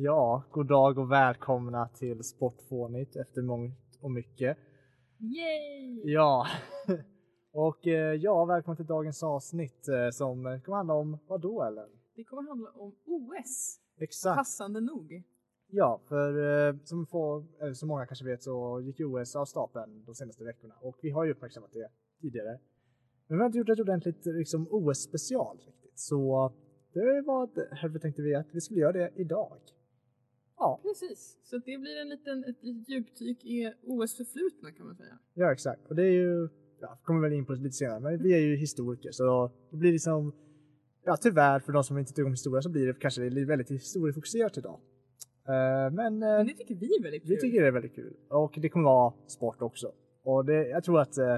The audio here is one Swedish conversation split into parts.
Ja, god dag och välkomna till Sportfånigt efter mångt och mycket. Yay! Ja, och eh, ja, välkommen till dagens avsnitt eh, som kommer handla om vad då Ellen? Det kommer handla om OS, Exakt. passande nog. Ja, för eh, som, få, eller som många kanske vet så gick OS av stapeln de senaste veckorna och vi har ju uppmärksammat det tidigare. Men vi har inte gjort ett ordentligt liksom, OS-special riktigt, så det var därför tänkte vi att vi skulle göra det idag. Ja, Precis, så det blir en liten, ett litet djupdyk i OS förflutna kan man säga. Ja exakt, och det är ju, ja, kommer väl in på det lite senare, men vi är ju historiker så det blir liksom, ja tyvärr för de som inte tycker om historia så blir det kanske väldigt historiefokuserat idag. Eh, men eh, Men det tycker vi är väldigt kul. vi tycker det är väldigt kul och det kommer vara sport också. Och det, jag tror att eh,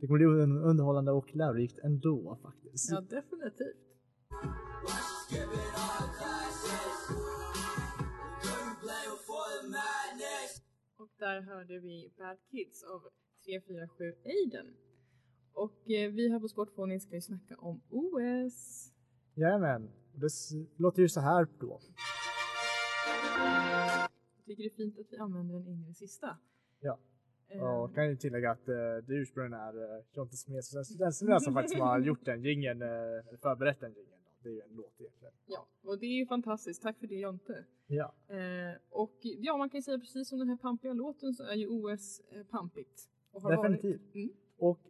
det kommer bli un- underhållande och lärorikt ändå faktiskt. Ja, definitivt. Där hörde vi Bad Kids av 347 Aiden. Och eh, vi här på Sportfånigt ska ju snacka om OS. Jajamän, det låter ju så här då. Jag tycker det är fint att vi använder den det sista. Ja. Eh, Och kan ju tillägga att eh, det ursprungligen är uh, Jonte Smed, så den som faktiskt har gjort den jingeln, uh, eller förberett den jingeln. Det är ju en låt egentligen. Ja, och det är ju fantastiskt. Tack för det Jonte. Ja. Eh, och ja, man kan ju säga precis som den här pampiga låten så är ju OS eh, pampigt. Och har Definitivt. Varit. Mm. Och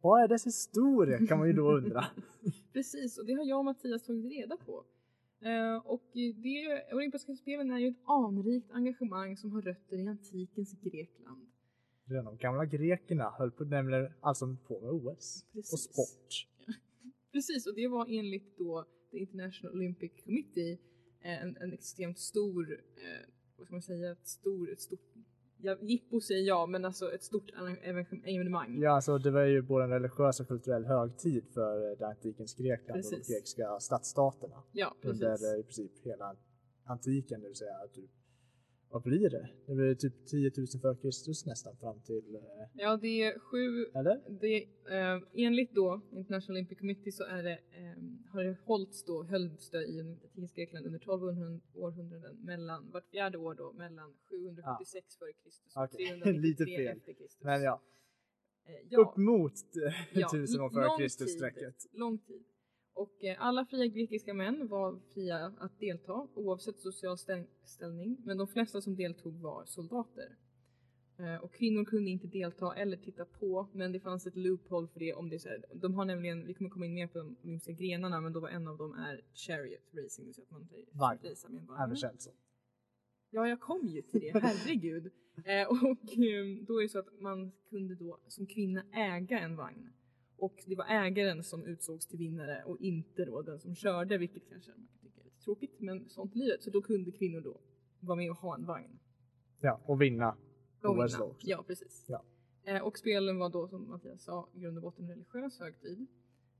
vad är dess historia kan man ju då undra. Precis, och det har jag och Mattias tagit reda på. Eh, och det olympiska spelen är ju ett anrikt engagemang som har rötter i antikens Grekland. Redan de gamla grekerna höll på nämligen alltså på med OS och Precis. sport. Precis, och det var enligt då The International Olympic Committee eh, en, en extremt stor, eh, vad ska man säga, ett, stor, ett stort, ja, jippo säger jag, men alltså ett stort evenemang-. Ja, alltså det var ju både en religiös och kulturell högtid för eh, det antikens Grekland och Precis. de grekiska stadsstaterna. Ja, precis. Under eh, i princip hela antiken, det vill säga typ, vad blir det? Det blir typ 10 000 före Kristus nästan fram till, eh, Ja, det är sju eller? Det, eh, enligt då International Olympic Committee så är det, eh, har det hållits då, hölls det i antikens Grekland under 1200 århundraden mellan, vart fjärde år då, mellan 776 före Kristus och Okej, 393 lite fel. efter Kristus. Men ja, Eh, ja, upp mot eh, ja, 1000 år före Kristus-strecket. Lång tid. Och eh, alla fria grekiska män var fria att delta oavsett social ställ- ställning, men de flesta som deltog var soldater. Eh, och kvinnor kunde inte delta eller titta på, men det fanns ett loophole för det om det är så De har nämligen, vi kommer komma in mer på de olympiska grenarna, men då var en av dem är chariot racing, säga att man Vagn. racear med en vagn. Även känt som. Ja, jag kom ju till det, herregud. eh, och eh, då är det så att man kunde då som kvinna äga en vagn. Och det var ägaren som utsågs till vinnare och inte då den som körde, vilket kanske man kan tycka är lite tråkigt, men sånt livet. Så då kunde kvinnor då vara med och ha en vagn. Ja, och vinna Och OS vinna. då. Ja, precis. Ja. Eh, och spelen var då, som Mattias sa, i grund och botten en religiös högtid.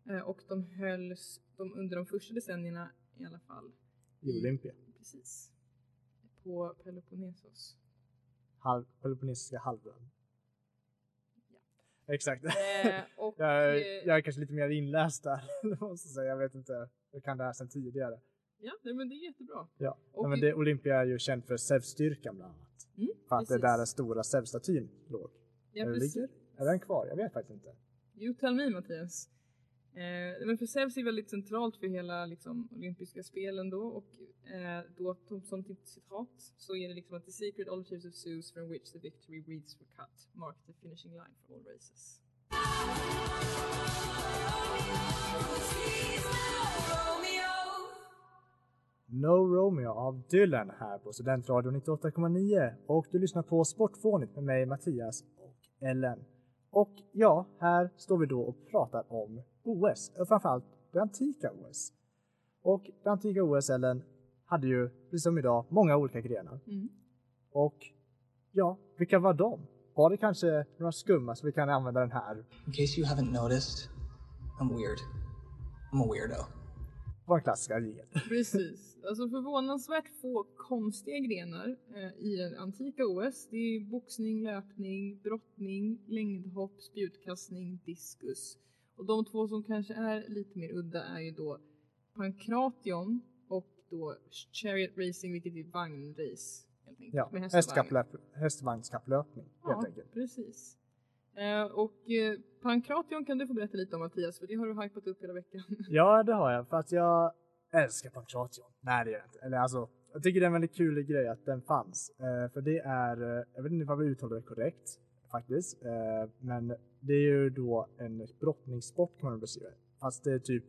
Eh, och de hölls de, under de första decennierna i alla fall. I Olympia. Precis. På Peloponnesos. Halv, Peloponnesiska halvön. Exakt. Eh, och Jag jag är kanske lite mer inläst där, måste jag säga. Jag vet inte, jag kan det här sedan tidigare. Ja, nej, men det är jättebra. Ja, Och Nej, men det, Olympia är ju känd för Zeus-styrkan bland annat. Mm, För att det är precis. där den stora Zeus-statyn låg. Ja, precis. ligger? Är den kvar? Jag vet faktiskt inte. You tell me Mattias. Eh, men för Zeus är väldigt centralt för hela liksom, olympiska spelen då och eh, då som- citat så är det liksom att the secret all of Zeus from which the victory reads were cut mark the finishing line for all races. No Romeo av Dylan här på Studentradion 98,9 och du lyssnar på Sportfånigt med mig Mattias och Ellen. Och ja, här står vi då och pratar om OS, och framförallt det antika OS. Och det antika OS, Ellen, hade ju, precis som idag, många olika grenar. Mm. Och ja, vilka var de? Var det kanske några skumma så vi kan använda den här? In case you haven't noticed, I'm weird. I'm a weirdo. En klassiska regel. Precis. Alltså förvånansvärt få konstiga grenar eh, i den antika OS. Det är boxning, löpning, brottning, längdhopp, spjutkastning, diskus. Och de två som kanske är lite mer udda är ju då pankration och då chariot racing vilket är vagnrace. Helt enkelt, Ja, hästkapplöp, hästvagnskapplöpning helt Ja, enkelt. precis. Eh, och eh, pankration kan du få berätta lite om Mattias för det har du hypat upp hela veckan. Ja, det har jag. För att jag älskar Pankration. Nej, det gör jag inte. Eller alltså, jag tycker det är en väldigt kul grej att den fanns. Eh, för det är, eh, jag vet inte om vi uttalar det korrekt faktiskt. Eh, men det är ju då en brottningssport kan man beskriva det. Fast det är typ,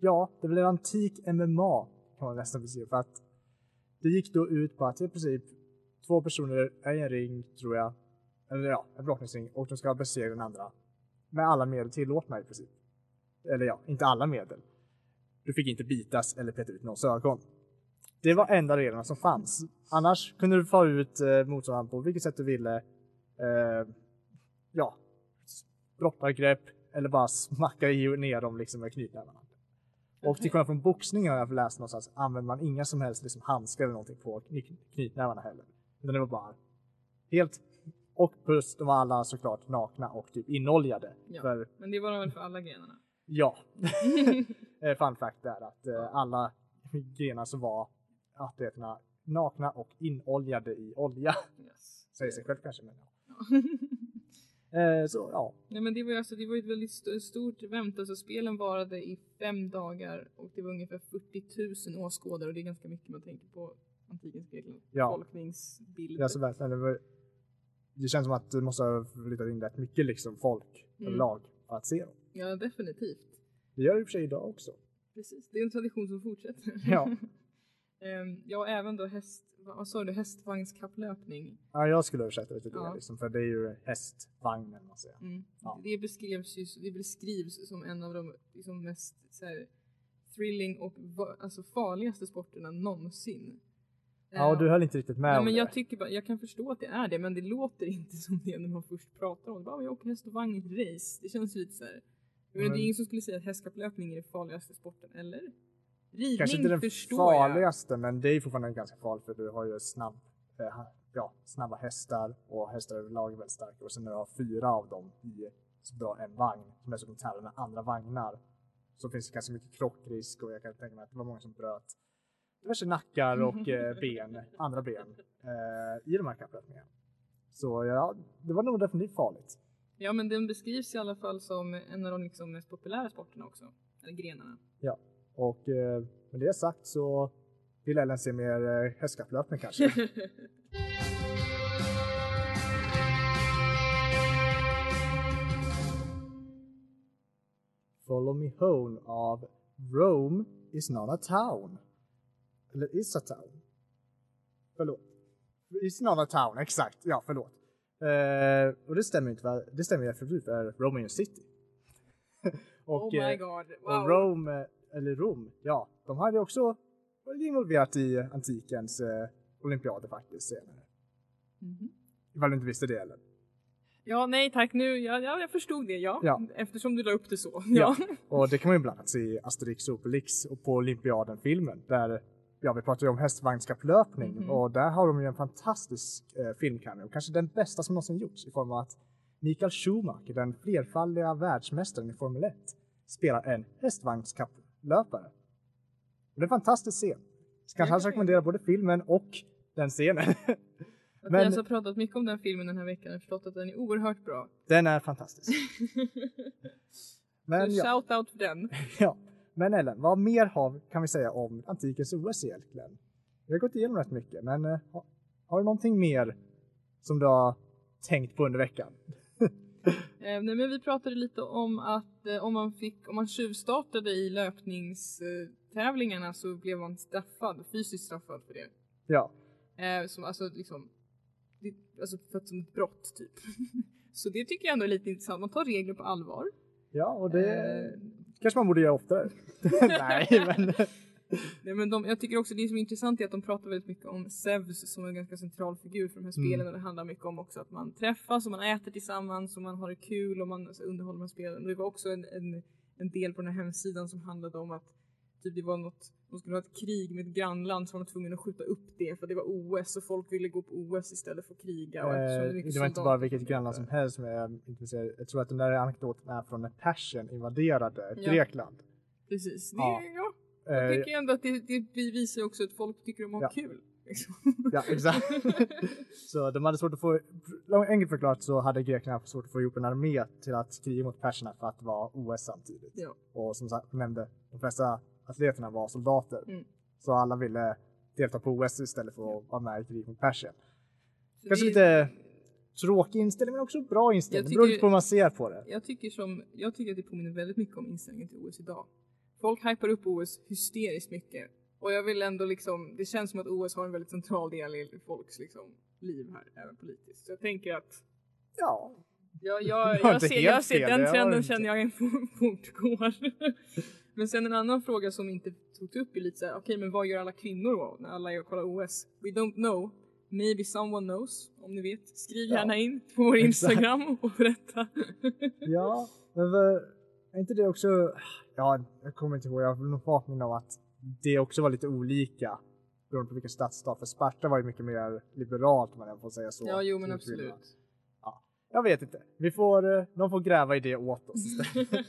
ja, det är väl en antik MMA kan man nästan beskriva. För att det gick då ut på att i princip två personer är i en ring, tror jag. Eller ja, en brottningsring. Och de ska besegra den andra. Med alla medel tillåtna i princip. Eller ja, inte alla medel. Du fick inte bitas eller peta ut någons ögon. Det var enda reglerna som fanns. Annars kunde du få ut eh, motståndaren på vilket sätt du ville. Eh, ja, brottargrepp eller bara smacka i ner dem liksom med knytnävarna. Och till skillnad från boxning har jag läst någonstans använder man inga som helst liksom handskar eller någonting på kny- knytnävarna heller. Utan det var bara helt och plus de var alla såklart nakna och typ inoljade. Ja. För Men det var väl för alla grenarna. Ja. Eh, Fun fact är att eh, alla grenar så var atleterna nakna och inoljade i olja. Yes. Säger sig själv kanske men ja. Ja. Eh, så ja. Nej men det var ju alltså, det var ett väldigt st- stort event, alltså spelen varade i fem dagar och det var ungefär 40 000 åskådare och det är ganska mycket man tänker på antikens Grekland. Ja. Folkningsbild. Det, är så verkligen, det, var, det känns som att du måste ha flyttat in rätt mycket liksom folk Mm. överlag för att se dem. Ja definitivt. Det gör det i och för sig idag också. Precis, det är en tradition som fortsätter. Ja. Ehm, ja även då häst, vad sa du, hästvagnskapplöpning. Ja, jag skulle översätta det till Ja. det liksom, för det är ju hästvagnen man säger. Mm. Ja. Det beskrevs ju, det beskrivs som en av de liksom, mest så här, thrilling och alltså, farligaste sporterna någonsin. Ja, och du höll inte riktigt med Ja, om men det. jag tycker bara, jag kan förstå att det är det, men det låter inte som det när man först pratar om det. Bara, jag åker häst och vagn i ett race. Det känns lite så här. Jag menar, Men- Det är ingen som skulle säga att hästkapplöpning är den farligaste sporten, eller? Ridning Kanske inte den farligaste, men det är fortfarande ganska farligt för du har ju snabb, eh, ja, snabba hästar och hästar överlag är väldigt starka och sen när du har fyra av dem i så drar en vagn som dessutom tävlar med andra vagnar så finns det ganska mycket krockrisk och jag kan tänka mig att det var många som bröt diverse nackar och eh, ben, andra ben eh, i de här kapplöpningarna. Så ja, det var nog definitivt farligt. Ja, men den beskrivs i alla fall som en av de liksom mest populära sporterna också. Eller grenarna. Ja, och eh, med det sagt så vill Ellen se mer eh, hästkapplöpning kanske. Follow Me Home av Rome is not a town. Eller is a town. Förlåt. Is not a town, exakt. Ja, förlåt. Eh, och det stämmer inte, va? det stämmer ju för för Rome är en city. och, oh my eh, god, och wow. Rome, eller Rom, ja, de hade också varit involverat i antikens eh, olympiader faktiskt senare. Mhm. Ifall du inte visste det eller? Ja, nej tack nu, ja, ja, jag förstod det, ja. Ja. Eftersom du la upp det så. Ja. Ja. Och det kan man ju bland annat se i Asterix och Obelix och på olympiaden-filmen där Ja, vi pratade ju om hästvagnskapplöpning Mhm. och där har de ju en fantastisk eh, filmkamera, kanske den bästa som någonsin gjorts i form av att Mikael Schumacher, den flerfaldiga världsmästaren i Formel 1, spelar en hästvagnskapplöpare. Och det är en fantastisk scen. Ska kanske rekommendera både filmen och den scenen. Men- Vi alltså har pratat mycket om den filmen den här veckan och förstått att den är oerhört bra. Den är fantastisk. Men Så ja, shout out för den. ja. Men Ellen, vad mer har, kan vi säga om antikens OS egentligen? Vi har gått igenom rätt mycket, men eh, har, har du någonting mer som du har tänkt på under veckan? Eh, nej, men vi pratade lite om att eh, om man fick, om man tjuvstartade i löpningstävlingarna så blev man straffad, fysiskt straffad för det. Ja, Eh, som, alltså liksom, det, alltså för att som ett brott typ. så det tycker jag ändå är lite intressant, man tar regler på allvar. ja och det Eh, kanske man borde göra oftare. Nej, men Nej, men de, jag tycker också det som är intressant är att de pratar väldigt mycket om Zeus som en ganska central figur för de här spelen Mm. och det handlar mycket om också att man träffas och man äter tillsammans och man har det kul och man alltså, underhåller med spelen. Det var också en, en, en del på den här hemsidan som handlade om att typ det var något, de skulle ha ett krig med ett grannland så var de tvungna att skjuta upp det för det var OS och folk ville gå på OS istället för att kriga. Och Eh, mycket det var inte bara vilket grannland som helst som är intresserad. Jag tror att den där anekdoten är från när Persien invaderade Ja. Grekland. Precis, det, Ja. ja. Jag Eh, tycker ändå att det, det visar också att folk tycker om att ha Ja. kul. Liksom. ja, exakt. så de hade svårt att få, enkelt förklarat så hade grekerna haft svårt att få ihop en armé till att kriga mot perserna för att det var OS samtidigt. Ja. Och som sagt, nämnde, de flesta atleterna var soldater. Mm. Så alla ville delta på OS istället för att vara med i krig mot Persien. Kanske lite tråkig inställning men också bra inställning. Jag Det beror tycker- lite på hur man ser på det. jag tycker, som, jag tycker att det påminner väldigt mycket om inställningen till OS idag. Folk hypar upp OS hysteriskt mycket. Och jag vill ändå liksom, det känns som att OS har en väldigt central del i folks liksom, liv här, även politiskt. Så jag tänker att, Ja, jag, jag, jag, inte ser, jag ser den trenden känner jag fort- fortgår. men sen en annan fråga som inte togs upp är lite såhär, okej men vad gör alla kvinnor då när alla är och kollar OS? We don't know. Maybe someone knows, om ni vet. Skriv Ja. gärna in på vår Exakt. Instagram och berätta. Ja, men är inte det också, ja, jag kommer inte ihåg, jag har nog påminna om att det också var lite olika beroende på vilken stadsstat. För Sparta var ju mycket mer liberalt om man får säga så. ja, jo men absolut. kvinnorna. Jag vet inte. Vi får, eh, de får gräva i det åt oss istället.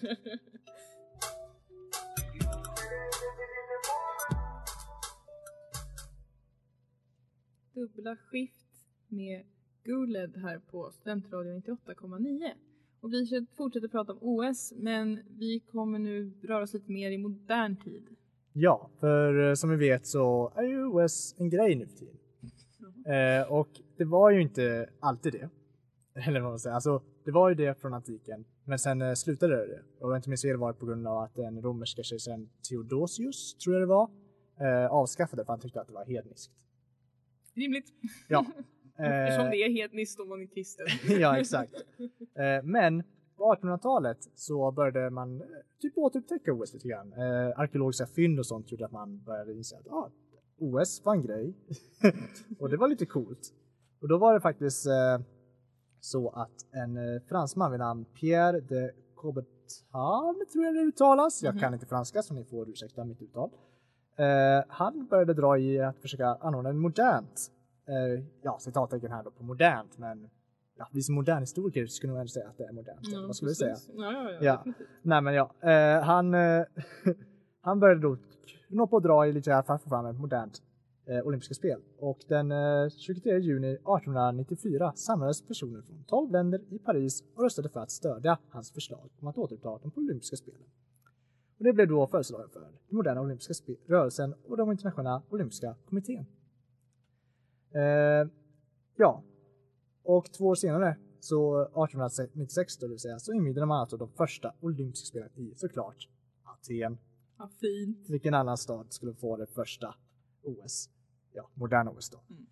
dubbla skift med Guled här på Studentradion 98,9. Och vi ska fortsätta prata om OS, men vi kommer nu röra oss lite mer i modern tid. ja, för eh, som vi vet så är ju OS en grej nu för tiden. Eh, och det var ju inte alltid det. Eller vad man säger. Alltså, det var ju det från antiken. Men sen eh, slutade det. Och jag inte minns fel var det på grund av att den romerska kejsaren Theodosius, tror jag det var, eh, avskaffade för han tyckte att det var hedniskt. Rimligt, Ja. eftersom Eh, det är hedniskt är kristen. ja, exakt. Eh, men på 1800-talet så började man eh, typ återupptäcka OS lite grann. Arkeologiska fynd och sånt gjorde att man började inse att ah, OS var en grej. och det var lite coolt. Och då var det faktiskt så att en fransman vid namn Pierre de Coubertin, tror jag det uttalas. Jag kan inte franska så ni får ursäkta mitt uttal. Eh, han började dra i att försöka anordna en modernt, eh, ja citattecken här då på modernt, men ja, vi som modernhistoriker skulle nog ändå säga att det är modernt. eller vad skulle vi säga? Ja, ja, ja. Ja. Nej men ja, eh, han, eh, han började då nå på att dra i lite här för att få fram ett modernt eh, olympiska spel. Och den eh, 23 juni 1894 samlades personer från 12 länder i Paris och röstade för att stödja hans förslag om att återuppta de olympiska spelen. Och det blev då föreslagen för den moderna olympiska rörelsen och de internationella olympiska kommittén. Eh, ja, och två år senare, så 1896 då, det vill säga, så invigde man alltså de första olympiska spelen i såklart Aten. Ja, fint. Vilken annan stad skulle få det första OS? Ja, moderna OS då. Mm.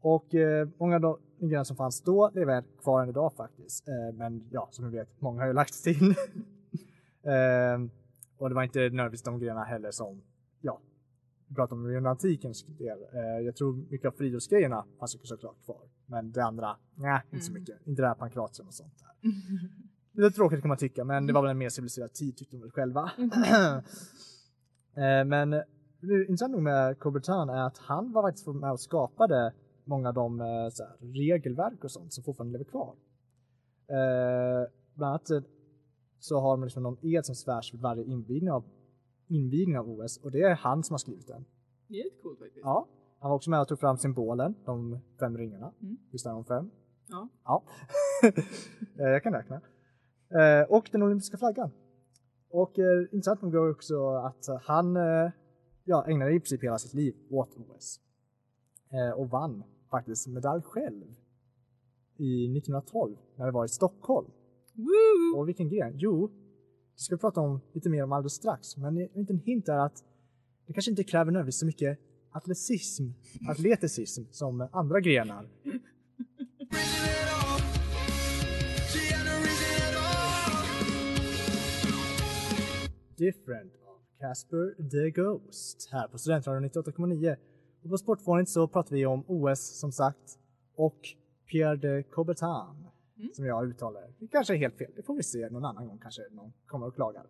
Och eh, många av de grejerna som fanns då lever kvar än idag faktiskt. Eh, men ja, som ni vet, många har ju lagts till. eh, och det var inte nödvändigtvis de grejerna heller som, ja, vi pratade om under antikens del. Eh, jag tror mycket av friidrottsgrejerna fanns ju såklart kvar. Men det andra, nej, inte så Mm. mycket. Inte det här pankratium och sånt där. Lite tråkigt kan man tycka, men det var väl en mer civiliserad tid tyckte de väl själva. Eh, men intressant nog med Coubertin är att han var faktiskt med och skapade många av de eh, så här, regelverk och sånt som fortfarande lever kvar. Eh, bland annat eh, så har de liksom någon ed som svärs vid varje invigning av, invigning av OS och det är han som har skrivit den. Det är lite coolt faktiskt. Ja, han var också med och tog fram symbolen, de fem ringarna. Mm. Visst är de fem? Ja. Ja, Eh, jag kan räkna. Eh, och den olympiska flaggan. Och eh, intressant nog är också att han ja, ägnade i princip hela sitt liv åt OS. Och vann faktiskt medalj själv i 1912 när det var i Stockholm. Woo! Och vilken gren? Jo, det ska vi prata om lite mer om alldeles strax. Men en liten hint är att det kanske inte kräver nödvändigtvis så mycket atletism, atleticism som andra grenar. Different av Casper the Ghost här på Studentradion 98,9. Och på Sportfånigt så pratar vi om OS som sagt och Pierre de Coubertin som jag uttalar det. Kanske är helt fel, det får vi se någon annan gång kanske någon kommer och klagar.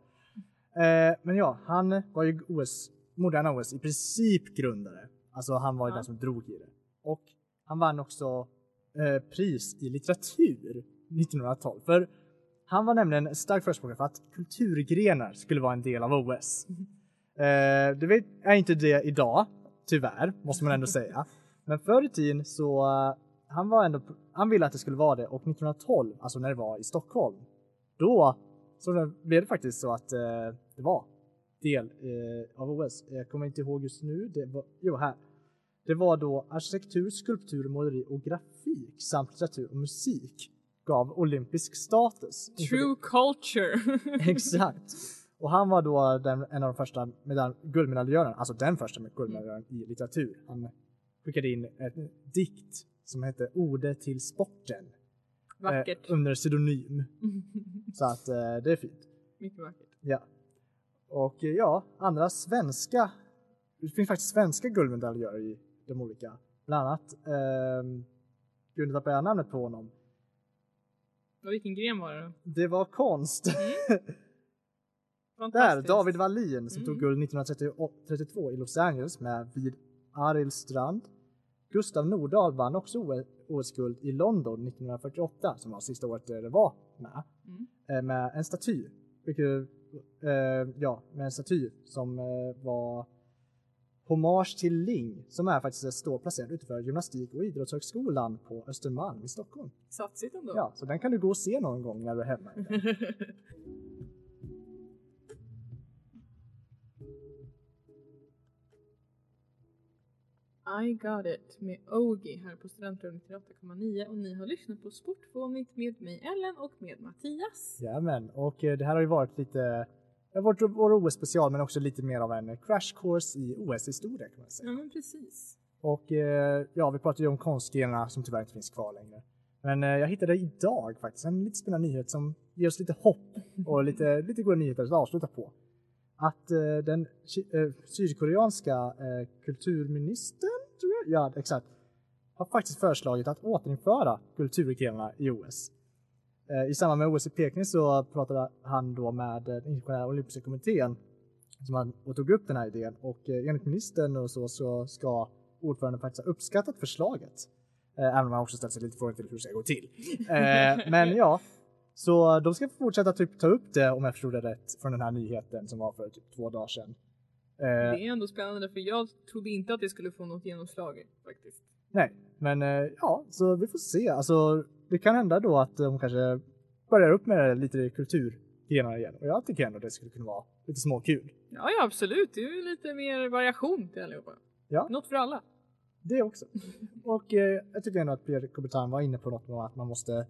Eh, men ja, han var ju OS, moderna OS i princip grundare. Alltså han var ju Ja. den som drog i det. Och han vann också eh, pris i litteratur 1912. För han var nämligen en stark förespråkare för att kulturgrenar skulle vara en del av OS. Eh, det är inte det idag, tyvärr, måste man ändå säga. Men förr i tiden så, han var ändå, han ville att det skulle vara det och 1912, alltså när det var i Stockholm, då så blev det faktiskt så att eh, det var del eh, av OS. Jag kommer inte ihåg just nu, det var, jo här. Det var då arkitektur, skulptur, måleri och grafik samt litteratur och musik gav olympisk status. True culture. Exakt. Och han var då den, en av de första medalj, guldmedaljörerna, alltså den första med guldmedaljören i litteratur. Han skickade in en dikt som hette Ode till sporten Vackert. eh, under pseudonym. Så att eh, det är fint. Mycket vackert. Ja. Och eh, ja, andra svenska, det finns faktiskt svenska guldmedaljörer i de olika. Bland annat, eh, gud nu tappade jag namnet på honom. Och vilken gren var det då? Det var konst. Där, Fantastiskt. David Wallin som Mm. tog guld 1932 i Los Angeles med vid Arilstrand. Gustav Nordahl vann också OS-guld i London 1948 som var sista året det var med. Mm. Eh, Med en staty. Vilket, eh, ja, med en staty som eh, var hommage till Ling som är faktiskt står placerad utanför gymnastik och idrottshögskolan på Östermalm i Stockholm. Satsigt ändå. Ja, så den kan du gå och se någon gång när du är hemma. I got it med Ogi här på Studentradion 98,9 och ni har lyssnat på Sportfånigt med mig Ellen och med Mattias. Jajamän, och eh, det här har ju varit lite, det har varit vår OS-special men också lite mer av en crash course i OS-historia kan man säga. Ja men precis. Och eh, ja, vi pratade ju om konstgrenarna som tyvärr inte finns kvar längre. Men eh, jag hittade idag faktiskt en lite spännande nyhet som ger oss lite hopp och lite, lite goda nyheter att avsluta på. Att den sydkoreanska kulturministern, ja exakt, har faktiskt föreslagit att återinföra kulturgrenarna i OS. Eh, I samband med OS i Peking så pratade han då med eh, den internationella olympiska kommittén som han, och tog upp den här idén och eh, enligt ministern och så, så ska ordföranden faktiskt ha uppskattat förslaget. Även om han också ställt sig lite frågan till hur det ska gå till. Men ja, så de ska fortsätta typ ta upp det om jag förstod det rätt från den här nyheten som var för typ två dagar sedan. Eh, Det är ändå spännande för jag trodde inte att det skulle få något genomslag faktiskt. Nej, men eh, ja, så vi får se. Alltså, det kan hända då att de kanske börjar upp med lite kulturgrenar igen. Och jag tycker ändå det skulle kunna vara lite småkul. Ja, ja absolut. Det är ju lite mer variation till allihopa. Ja. Något för alla. Det också. Och eh, jag tycker ändå att Pierre Coubertin var inne på något med att man måste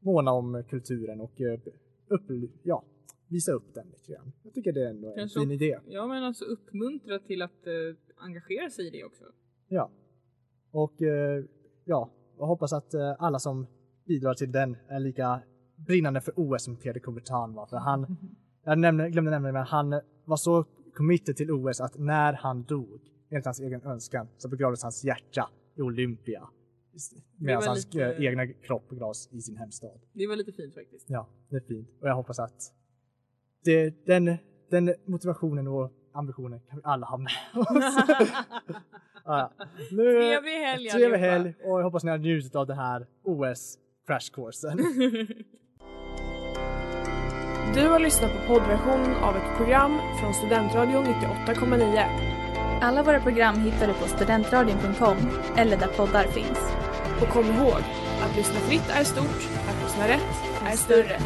måna om kulturen och eh, upp, ja, visa upp den lite grann. Jag tycker det är ändå en fin idé. Ja men alltså uppmuntra till att eh, engagera sig i det också. Ja. Och eh, ja, jag hoppas att eh, alla som bidrar till den är lika brinnande för OS som Pierre Coubertin var. För han, jag nämnde, glömde nämna det, men han var så committed till OS att när han dog, enligt hans egen önskan, så begravdes hans hjärta i Olympia. Medan hans lite- eh, egna kropp begravs i sin hemstad. Det var lite fint faktiskt. Ja, det är fint. Och jag hoppas att det, den, den motivationen och ambitionen kan vi alla ha med oss. ja, ja. Nu, Trevlig helg Trevlig allihopa. helg och jag hoppas ni har njutit av det här OS crash coursen. Du har lyssnat på poddversion av ett program från Studentradion 98,9. Alla våra program hittar du på studentradion.com eller där poddar finns. Och kom ihåg, att lyssna fritt är stort, att lyssna rätt är större.